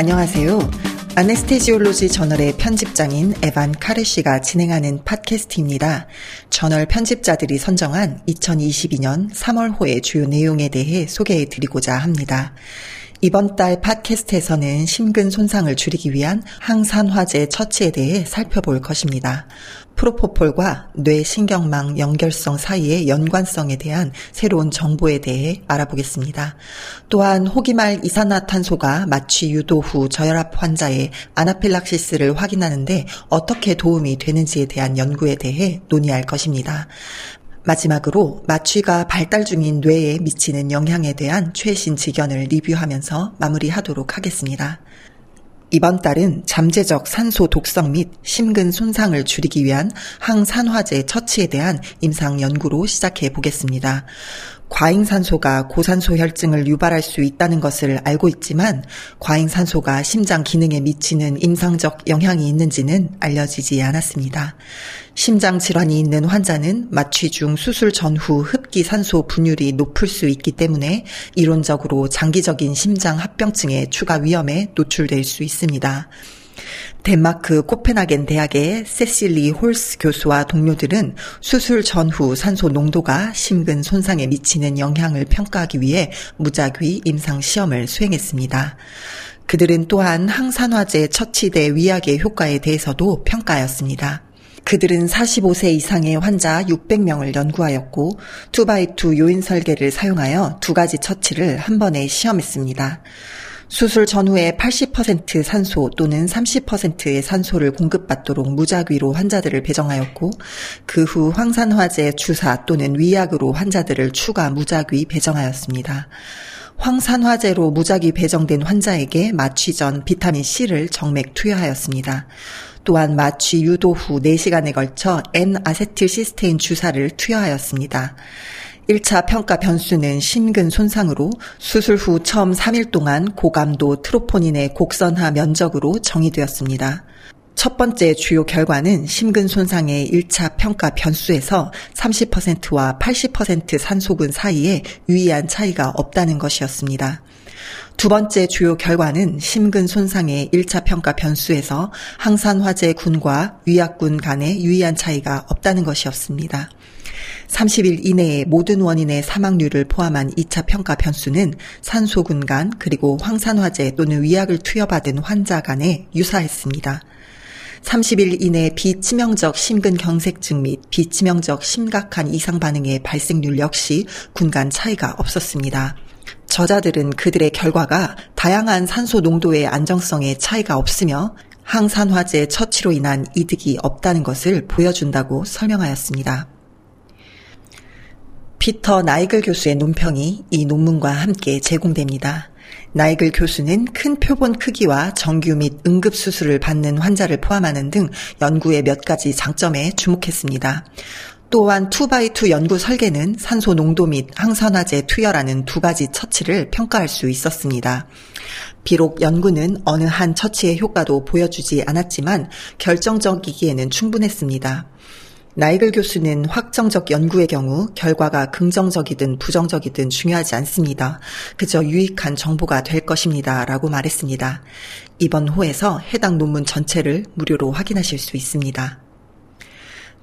안녕하세요. 아네스테지올로지 저널의 편집장인 에반 카르 씨가 진행하는 팟캐스트입니다. 저널 편집자들이 선정한 2022년 3월호의 주요 내용에 대해 소개해 드리고자 합니다. 이번 달 팟캐스트에서는 심근 손상을 줄이기 위한 항산화제 처치에 대해 살펴볼 것입니다. 프로포폴과 뇌신경망 연결성 사이의 연관성에 대한 새로운 정보에 대해 알아보겠습니다. 또한 호기말 이산화탄소가 마취 유도 후 저혈압 환자의 아나필락시스를 확인하는데 어떻게 도움이 되는지에 대한 연구에 대해 논의할 것입니다. 마지막으로 마취가 발달 중인 뇌에 미치는 영향에 대한 최신 지견을 리뷰하면서 마무리하도록 하겠습니다. 이번 달은 잠재적 산소 독성 및 심근 손상을 줄이기 위한 항산화제 처치에 대한 임상 연구로 시작해 보겠습니다. 과잉산소가 고산소 혈증을 유발할 수 있다는 것을 알고 있지만 과잉산소가 심장 기능에 미치는 임상적 영향이 있는지는 알려지지 않았습니다. 심장 질환이 있는 환자는 마취 중 수술 전후 흡기 산소 분율이 높을 수 있기 때문에 이론적으로 장기적인 심장 합병증의 추가 위험에 노출될 수 있습니다. 덴마크 코펜하겐 대학의 세실리 홀스 교수와 동료들은 수술 전후 산소 농도가 심근 손상에 미치는 영향을 평가하기 위해 무작위 임상 시험을 수행했습니다. 그들은 또한 항산화제 처치대 위약의 효과에 대해서도 평가하였습니다. 그들은 45세 이상의 환자 600명을 연구하였고 2x2 요인 설계를 사용하여 두 가지 처치를 한 번에 시험했습니다. 수술 전후에 80% 산소 또는 30%의 산소를 공급받도록 무작위로 환자들을 배정하였고 그 후 황산화제 주사 또는 위약으로 환자들을 추가 무작위 배정하였습니다. 황산화제로 무작위 배정된 환자에게 마취 전 비타민 C를 정맥 투여하였습니다. 또한 마취 유도 후 4시간에 걸쳐 N-아세틸시스테인 주사를 투여하였습니다. 1차 평가 변수는 심근 손상으로 수술 후 처음 3일 동안 고감도 트로포닌의 곡선화 면적으로 정의되었습니다. 첫 번째 주요 결과는 심근 손상의 1차 평가 변수에서 30%와 80% 산소근 사이에 유의한 차이가 없다는 것이었습니다. 두 번째 주요 결과는 심근 손상의 1차 평가 변수에서 항산화제 군과 위약군 간의 유의한 차이가 없다는 것이었습니다. 30일 이내에 모든 원인의 사망률을 포함한 2차 평가 변수는 산소군 간 그리고 황산화제 또는 위약을 투여받은 환자 간에 유사했습니다. 30일 이내 비치명적 심근경색증 및 비치명적 심각한 이상 반응의 발생률 역시 군간 차이가 없었습니다. 저자들은 그들의 결과가 다양한 산소 농도의 안정성에 차이가 없으며 항산화제 처치로 인한 이득이 없다는 것을 보여준다고 설명하였습니다. 피터 나이글 교수의 논평이 이 논문과 함께 제공됩니다. 나이글 교수는 큰 표본 크기와 정규 및 응급수술을 받는 환자를 포함하는 등 연구의 몇 가지 장점에 주목했습니다. 또한 2x2 연구 설계는 산소 농도 및 항산화제 투여라는 두 가지 처치를 평가할 수 있었습니다. 비록 연구는 어느 한 처치의 효과도 보여주지 않았지만 결정적이기에는 충분했습니다. 나이글 교수는 확정적 연구의 경우 결과가 긍정적이든 부정적이든 중요하지 않습니다. 그저 유익한 정보가 될 것입니다. 라고 말했습니다. 이번 호에서 해당 논문 전체를 무료로 확인하실 수 있습니다.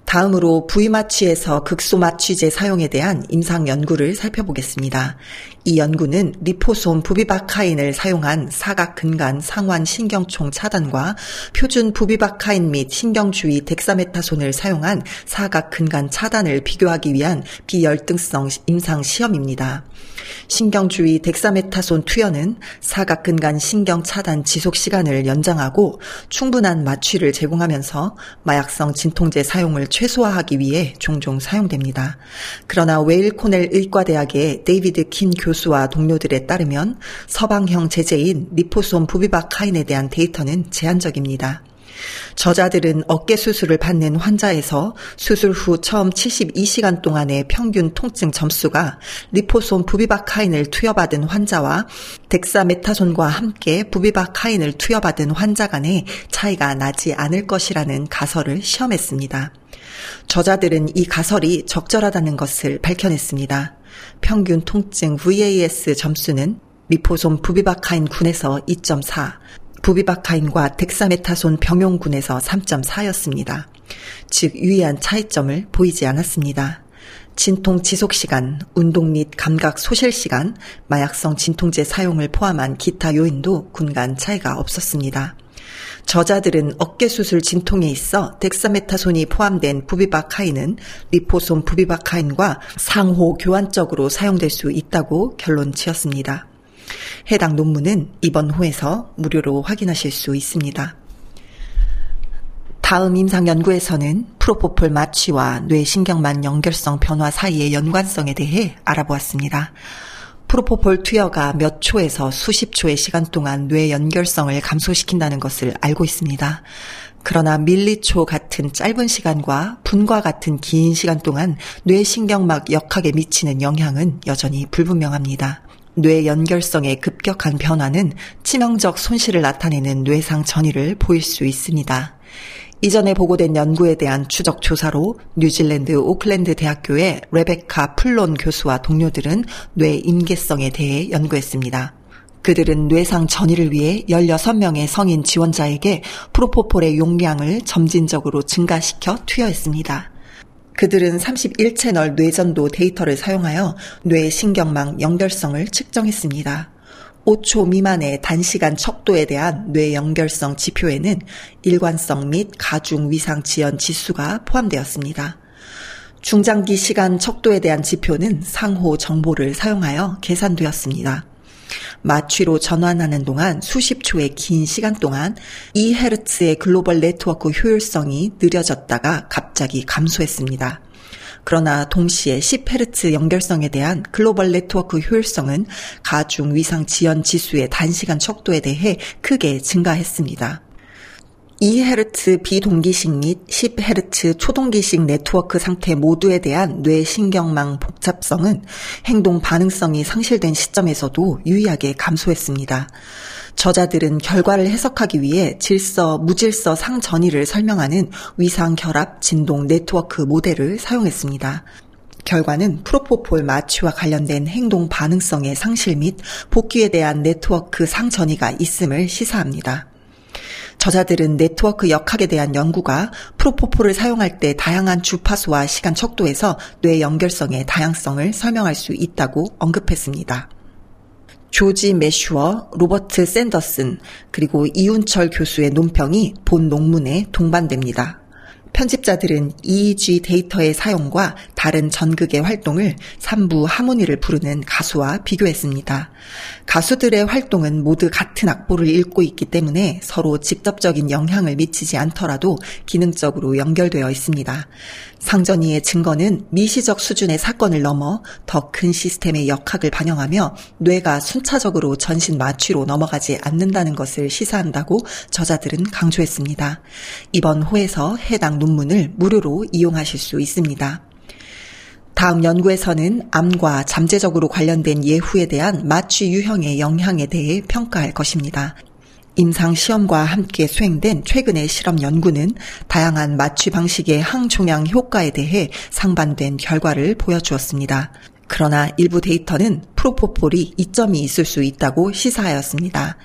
다음으로 부위마취에서 극소마취제 사용에 대한 임상 연구를 살펴보겠습니다. 이 연구는 리포솜 부비바카인을 사용한 사각 근간 상완 신경총 차단과 표준 부비바카인 및 신경주의 덱사메타손을 사용한 사각 근간 차단을 비교하기 위한 비열등성 임상 시험입니다. 신경주위 덱사메타손 투여는 사각근간 신경 차단 지속 시간을 연장하고 충분한 마취를 제공하면서 마약성 진통제 사용을 최소화하기 위해 종종 사용됩니다. 그러나 Weill Cornell 의과대학의 데이비드 킨 교수와 동료들에 따르면 서방형 제제인 리포솜 부비바카인에 대한 데이터는 제한적입니다. 저자들은 어깨 수술을 받는 환자에서 수술 후 처음 72시간 동안의 평균 통증 점수가 리포솜 부비바카인을 투여받은 환자와 덱사메타손과 함께 부비바카인을 투여받은 환자 간의 차이가 나지 않을 것이라는 가설을 시험했습니다. 저자들은 이 가설이 적절하다는 것을 밝혀냈습니다. 평균 통증 VAS 점수는 리포솜 부비바카인 군에서 2.4, 부비바카인과 덱사메타손 병용군에서 3.4였습니다. 즉 유의한 차이점을 보이지 않았습니다. 진통 지속 시간, 운동 및 감각 소실 시간, 마약성 진통제 사용을 포함한 기타 요인도 군간 차이가 없었습니다. 저자들은 어깨 수술 진통에 있어 덱사메타손이 포함된 부비바카인은 리포손 부비바카인과 상호 교환적으로 사용될 수 있다고 결론 지었습니다. 해당 논문은 이번 호에서 무료로 확인하실 수 있습니다. 다음 임상 연구에서는 프로포폴 마취와 뇌신경만 연결성 변화 사이의 연관성에 대해 알아보았습니다. 프로포폴 투여가 몇 초에서 수십 초의 시간 동안 뇌 연결성을 감소시킨다는 것을 알고 있습니다. 그러나 밀리초 같은 짧은 시간과 분과 같은 긴 시간 동안 뇌신경막 역학에 미치는 영향은 여전히 불분명합니다. 뇌 연결성의 급격한 변화는 치명적 손실을 나타내는 뇌 상전이를 보일 수 있습니다. 이전에 보고된 연구에 대한 추적 조사로 뉴질랜드 오클랜드 대학교의 레베카 플론 교수와 동료들은 뇌 임계성에 대해 연구했습니다. 그들은 뇌 상전이를 위해 16명의 성인 지원자에게 프로포폴의 용량을 점진적으로 증가시켜 투여했습니다. 그들은 31채널 뇌전도 데이터를 사용하여 뇌 신경망 연결성을 측정했습니다. 5초 미만의 단시간 척도에 대한 뇌 연결성 지표에는 일관성 및 가중 위상 지연 지수가 포함되었습니다. 중장기 시간 척도에 대한 지표는 상호 정보를 사용하여 계산되었습니다. 마취로 전환하는 동안 수십 초의 긴 시간 동안 2Hz의 글로벌 네트워크 효율성이 느려졌다가 갑자기 감소했습니다. 그러나 동시에 10Hz 연결성에 대한 글로벌 네트워크 효율성은 가중 위상 지연 지수의 단시간 척도에 대해 크게 증가했습니다. 2Hz 비동기식 및 10Hz 초동기식 네트워크 상태 모두에 대한 뇌신경망 복잡성은 행동 반응성이 상실된 시점에서도 유의하게 감소했습니다. 저자들은 결과를 해석하기 위해 질서, 무질서 상전이를 설명하는 위상 결합 진동 네트워크 모델을 사용했습니다. 결과는 프로포폴 마취와 관련된 행동 반응성의 상실 및 복귀에 대한 네트워크 상전이가 있음을 시사합니다. 저자들은 네트워크 역학에 대한 연구가 프로포폴을 사용할 때 다양한 주파수와 시간 척도에서 뇌 연결성의 다양성을 설명할 수 있다고 언급했습니다. 조지 매슈어, 로버트 샌더슨, 그리고 이운철 교수의 논평이 본 논문에 동반됩니다. 편집자들은 EEG 데이터의 사용과 다른 전극의 활동을 3부 하모니를 부르는 가수와 비교했습니다. 가수들의 활동은 모두 같은 악보를 읽고 있기 때문에 서로 직접적인 영향을 미치지 않더라도 기능적으로 연결되어 있습니다. 상전이의 증거는 미시적 수준의 사건을 넘어 더 큰 시스템의 역학을 반영하며 뇌가 순차적으로 전신 마취로 넘어가지 않는다는 것을 시사한다고 저자들은 강조했습니다. 이번 호에서 해당 논문을 무료로 이용하실 수 있습니다. 다음 연구에서는 암과 잠재적으로 관련된 예후에 대한 마취 유형의 영향에 대해 평가할 것입니다. 임상 시험과 함께 수행된 최근의 실험 연구는 다양한 마취 방식의 항종양 효과에 대해 상반된 결과를 보여주었습니다. 그러나 일부 데이터는 프로포폴이 이점이 있을 수 있다고 시사하였습니다.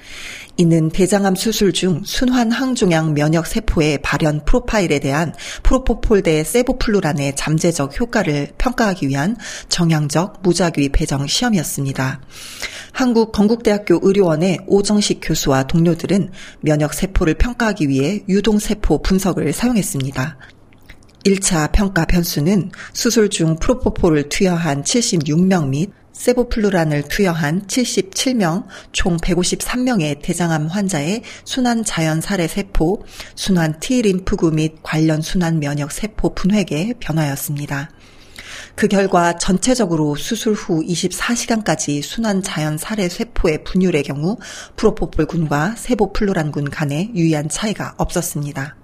이는 대장암 수술 중 순환 항종양 면역 세포의 발현 프로파일에 대한 프로포폴 대 세보플루란의 잠재적 효과를 평가하기 위한 정향적 무작위 배정 시험이었습니다. 한국 건국대학교 의료원의 오정식 교수와 동료들은 면역 세포를 평가하기 위해 유동 세포 분석을 사용했습니다. 1차 평가 변수는 수술 중 프로포폴을 투여한 76명 및 세보플루란을 투여한 77명, 총 153명의 대장암 환자의 순환 자연 살해 세포, 순환 T 림프구 및 관련 순환 면역 세포 분획의 변화였습니다. 그 결과 전체적으로 수술 후 24시간까지 순환 자연 살해 세포의 분율의 경우 프로포폴군과 세보플루란군 간에 유의한 차이가 없었습니다.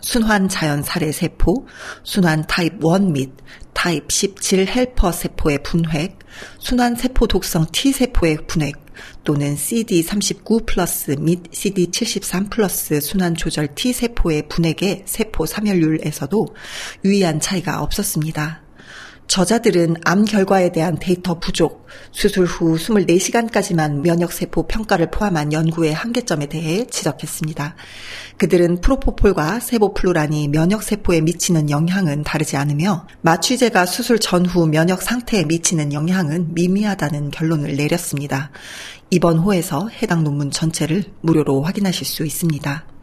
순환 자연 살해 세포, 순환 타입 1 및 타입 17 helper 세포의 분획, 순환 세포 독성 T 세포의 분획 또는 CD39 플러스 및 CD73 플러스 순환 조절 T 세포의 분획의 세포 사멸률에서도 유의한 차이가 없었습니다. 저자들은 암 결과에 대한 데이터 부족, 수술 후 24시간까지만 면역세포 평가를 포함한 연구의 한계점에 대해 지적했습니다. 그들은 프로포폴과 세보플루란이 면역세포에 미치는 영향은 다르지 않으며 마취제가 수술 전후 면역 상태에 미치는 영향은 미미하다는 결론을 내렸습니다. 이번 호에서 해당 논문 전체를 무료로 확인하실 수 있습니다.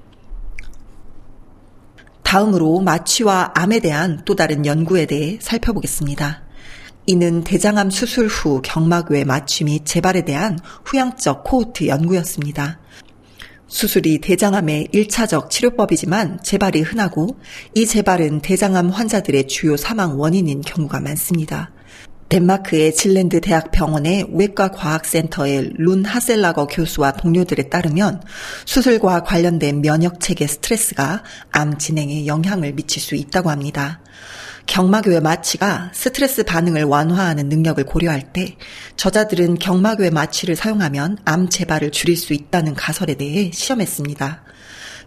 다음으로 마취와 암에 대한 또 다른 연구에 대해 살펴보겠습니다. 이는 대장암 수술 후 경막외 마취 및 재발에 대한 후양적 코호트 연구였습니다. 수술이 대장암의 1차적 치료법이지만 재발이 흔하고 이 재발은 대장암 환자들의 주요 사망 원인인 경우가 많습니다. 덴마크의 질랜드 대학 병원의 외과 과학센터의 룬 하셀라거 교수와 동료들에 따르면 수술과 관련된 면역 체계 스트레스가 암 진행에 영향을 미칠 수 있다고 합니다. 경막외 마취가 스트레스 반응을 완화하는 능력을 고려할 때 저자들은 경막외 마취를 사용하면 암 재발을 줄일 수 있다는 가설에 대해 시험했습니다.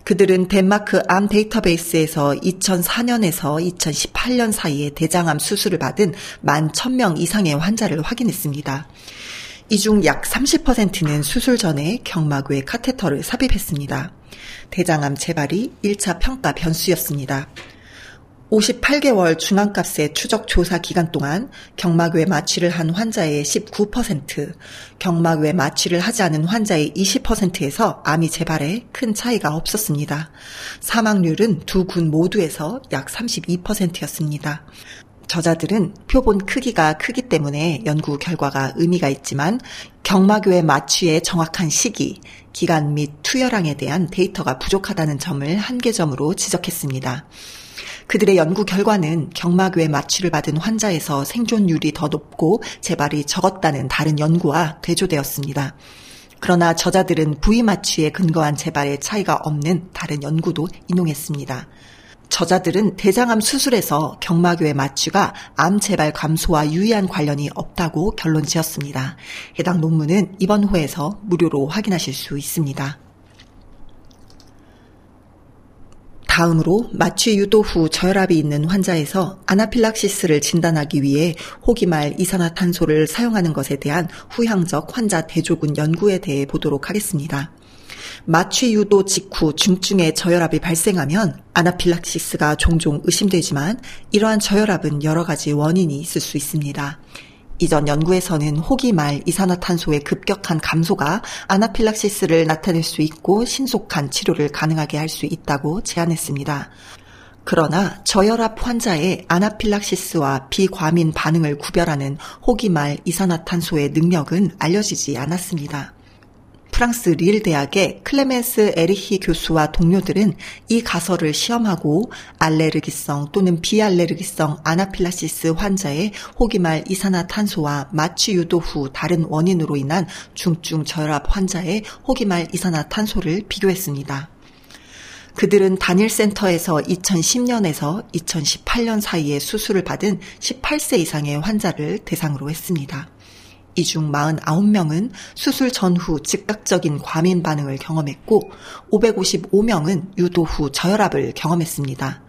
그들은 덴마크 암 데이터베이스에서 2004년에서 2018년 사이에 대장암 수술을 받은 1만 1000명 이상의 환자를 확인했습니다. 이 중 약 30%는 수술 전에 경막외 카테터를 삽입했습니다. 대장암 재발이 1차 평가 변수였습니다. 58개월 중앙값의 추적 조사 기간 동안 경막외 마취를 한 환자의 19%, 경막외 마취를 하지 않은 환자의 20%에서 암이 재발에 큰 차이가 없었습니다. 사망률은 두 군 모두에서 약 32%였습니다. 저자들은 표본 크기가 크기 때문에 연구 결과가 의미가 있지만 경막외 마취의 정확한 시기, 기간 및 투여량에 대한 데이터가 부족하다는 점을 한계점으로 지적했습니다. 그들의 연구 결과는 경막외 마취를 받은 환자에서 생존율이 더 높고 재발이 적었다는 다른 연구와 대조되었습니다. 그러나 저자들은 부위 마취에 근거한 재발의 차이가 없는 다른 연구도 인용했습니다. 저자들은 대장암 수술에서 경막외 마취가 암 재발 감소와 유의한 관련이 없다고 결론 지었습니다. 해당 논문은 이번 호에서 무료로 확인하실 수 있습니다. 다음으로 마취 유도 후 저혈압이 있는 환자에서 아나필락시스를 진단하기 위해 호기말 이산화탄소를 사용하는 것에 대한 후향적 환자 대조군 연구에 대해 보도록 하겠습니다. 마취 유도 직후 중증의 저혈압이 발생하면 아나필락시스가 종종 의심되지만 이러한 저혈압은 여러 가지 원인이 있을 수 있습니다. 이전 연구에서는 호기 말 이산화탄소의 급격한 감소가 아나필락시스를 나타낼 수 있고 신속한 치료를 가능하게 할 수 있다고 제안했습니다. 그러나 저혈압 환자의 아나필락시스와 비과민 반응을 구별하는 호기말 이산화탄소의 능력은 알려지지 않았습니다. 프랑스 릴 대학의 클레멘스 에리히 교수와 동료들은 이 가설을 시험하고 알레르기성 또는 비알레르기성 아나필락시스 환자의 호기말 이산화탄소와 마취 유도 후 다른 원인으로 인한 중증 저혈압 환자의 호기말 이산화탄소를 비교했습니다. 그들은 단일 센터에서 2010년에서 2018년 사이에 수술을 받은 18세 이상의 환자를 대상으로 했습니다. 이 중 49명은 수술 전후 즉각적인 과민 반응을 경험했고 555명은 유도 후 저혈압을 경험했습니다.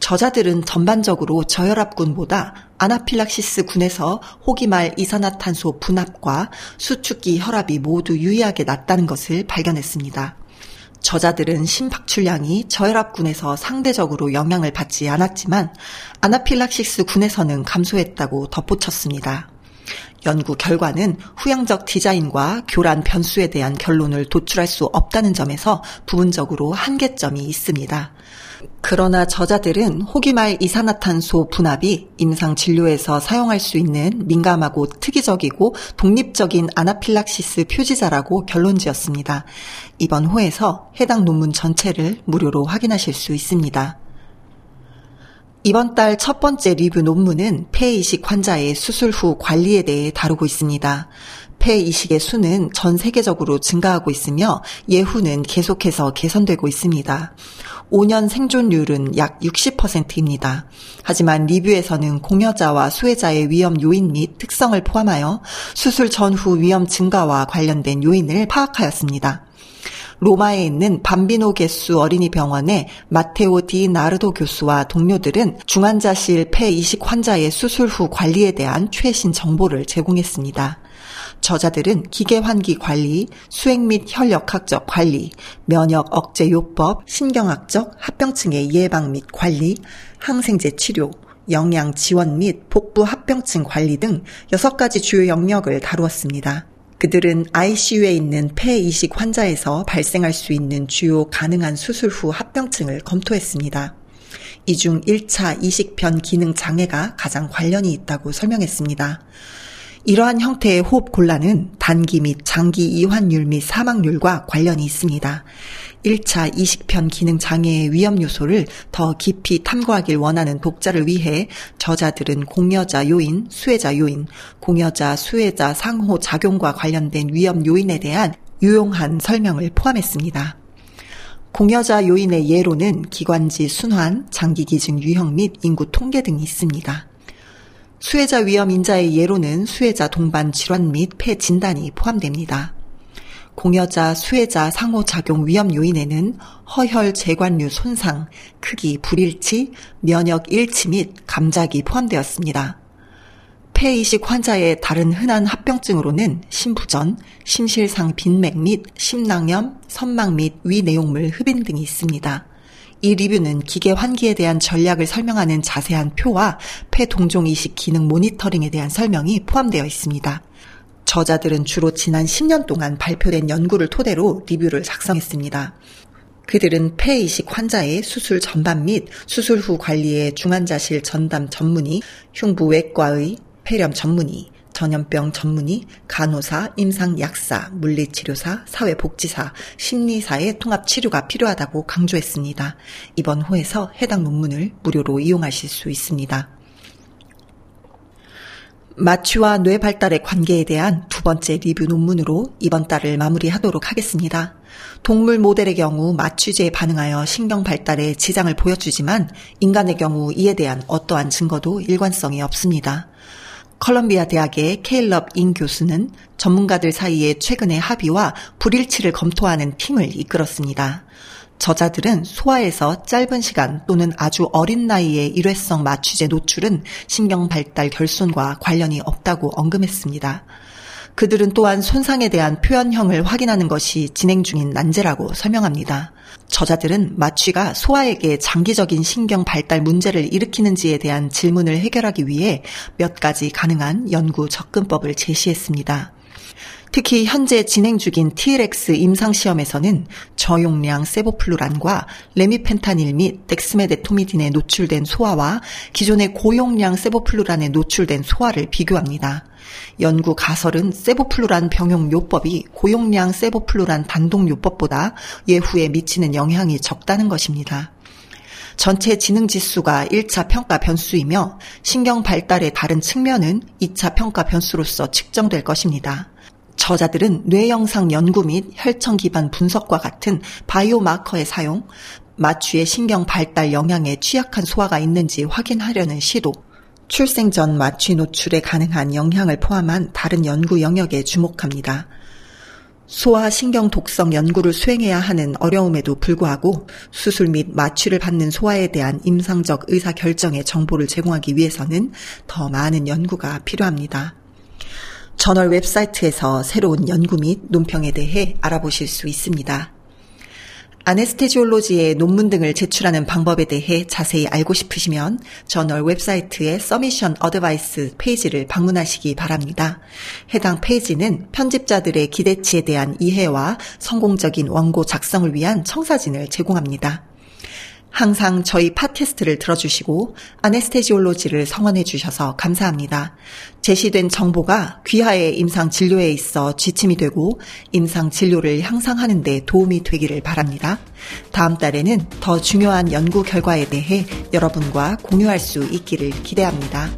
저자들은 전반적으로 저혈압군보다 아나필락시스 군에서 호기말 이산화탄소 분압과 수축기 혈압이 모두 유의하게 낮다는 것을 발견했습니다. 저자들은 심박출량이 저혈압군에서 상대적으로 영향을 받지 않았지만 아나필락시스 군에서는 감소했다고 덧붙였습니다. 연구 결과는 후양적 디자인과 교란 변수에 대한 결론을 도출할 수 없다는 점에서 부분적으로 한계점이 있습니다. 그러나 저자들은 호기말 이산화탄소 분압이 임상 진료에서 사용할 수 있는 민감하고 특이적이고 독립적인 아나필락시스 표지자라고 결론 지었습니다. 이번 호에서 해당 논문 전체를 무료로 확인하실 수 있습니다. 이번 달 첫 번째 리뷰 논문은 폐이식 환자의 수술 후 관리에 대해 다루고 있습니다. 폐이식의 수는 전 세계적으로 증가하고 있으며 예후는 계속해서 개선되고 있습니다. 5년 생존율은 약 60%입니다. 하지만 리뷰에서는 공여자와 수혜자의 위험 요인 및 특성을 포함하여 수술 전후 위험 증가와 관련된 요인을 파악하였습니다. 로마에 있는 밤비노 게수 어린이 병원의 마테오 디 나르도 교수와 동료들은 중환자실 폐 이식 환자의 수술 후 관리에 대한 최신 정보를 제공했습니다. 저자들은 기계환기 관리, 수행 및 혈역학적 관리, 면역 억제 요법, 신경학적 합병증의 예방 및 관리, 항생제 치료, 영양 지원 및 복부 합병증 관리 등 6가지 주요 영역을 다루었습니다. 그들은 ICU에 있는 폐 이식 환자에서 발생할 수 있는 주요 가능한 수술 후 합병증을 검토했습니다. 이 중 1차 이식변 기능 장애가 가장 관련이 있다고 설명했습니다. 이러한 형태의 호흡 곤란은 단기 및 장기 이환율 및 사망률과 관련이 있습니다. 1차 이식편 기능 장애의 위험 요소를 더 깊이 탐구하길 원하는 독자를 위해 저자들은 공여자 요인, 수혜자 요인, 공여자, 수혜자 상호 작용과 관련된 위험 요인에 대한 유용한 설명을 포함했습니다. 공여자 요인의 예로는 기관지 순환, 장기 기증 유형 및 인구 통계 등이 있습니다. 수혜자 위험 인자의 예로는 수혜자 동반 질환 및 폐 진단이 포함됩니다. 공여자, 수혜자 상호작용 위험 요인에는 허혈 재관류 손상, 크기 불일치, 면역 일치 및 감작이 포함되었습니다. 폐이식 환자의 다른 흔한 합병증으로는 심부전, 심실상 빈맥 및 심낭염, 선막 및 위내용물 흡인 등이 있습니다. 이 리뷰는 기계 환기에 대한 전략을 설명하는 자세한 표와 폐 동종 이식 기능 모니터링에 대한 설명이 포함되어 있습니다. 저자들은 주로 지난 10년 동안 발표된 연구를 토대로 리뷰를 작성했습니다. 그들은 폐 이식 환자의 수술 전반 및 수술 후 관리의 중환자실 전담 전문의, 흉부외과의 폐렴 전문의, 전염병 전문의, 간호사, 임상약사, 물리치료사, 사회복지사, 심리사의 통합치료가 필요하다고 강조했습니다. 이번 호에서 해당 논문을 무료로 이용하실 수 있습니다. 마취와 뇌 발달의 관계에 대한 두 번째 리뷰 논문으로 이번 달을 마무리하도록 하겠습니다. 동물 모델의 경우 마취제에 반응하여 신경 발달에 지장을 보여주지만 인간의 경우 이에 대한 어떠한 증거도 일관성이 없습니다. 컬럼비아 대학의 케일럽 인 교수는 전문가들 사이에 최근의 합의와 불일치를 검토하는 팀을 이끌었습니다. 저자들은 소아에서 짧은 시간 또는 아주 어린 나이에 일회성 마취제 노출은 신경 발달 결손과 관련이 없다고 언급했습니다. 그들은 또한 손상에 대한 표현형을 확인하는 것이 진행 중인 난제라고 설명합니다. 저자들은 마취가 소아에게 장기적인 신경 발달 문제를 일으키는지에 대한 질문을 해결하기 위해 몇 가지 가능한 연구 접근법을 제시했습니다. 특히 현재 진행 중인 TLX 임상시험에서는 저용량 세보플루란과 레미펜타닐 및 덱스메데토미딘에 노출된 소아와 기존의 고용량 세보플루란에 노출된 소아를 비교합니다. 연구 가설은 세보플루란 병용 요법이 고용량 세보플루란 단독 요법보다 예후에 미치는 영향이 적다는 것입니다. 전체 지능 지수가 1차 평가 변수이며 신경 발달의 다른 측면은 2차 평가 변수로서 측정될 것입니다. 저자들은 뇌영상 연구 및 혈청 기반 분석과 같은 바이오마커의 사용, 마취의 신경 발달 영향에 취약한 소아가 있는지 확인하려는 시도, 출생 전 마취 노출에 가능한 영향을 포함한 다른 연구 영역에 주목합니다. 소아 신경 독성 연구를 수행해야 하는 어려움에도 불구하고 수술 및 마취를 받는 소아에 대한 임상적 의사 결정의 정보를 제공하기 위해서는 더 많은 연구가 필요합니다. 저널 웹사이트에서 새로운 연구 및 논평에 대해 알아보실 수 있습니다. Anesthesiology의 논문 등을 제출하는 방법에 대해 자세히 알고 싶으시면 저널 웹사이트의 Submission Advice 페이지를 방문하시기 바랍니다. 해당 페이지는 편집자들의 기대치에 대한 이해와 성공적인 원고 작성을 위한 청사진을 제공합니다. 항상 저희 팟캐스트를 들어주시고 아네스테지올로지를 성원해 주셔서 감사합니다. 제시된 정보가 귀하의 임상 진료에 있어 지침이 되고 임상 진료를 향상하는 데 도움이 되기를 바랍니다. 다음 달에는 더 중요한 연구 결과에 대해 여러분과 공유할 수 있기를 기대합니다.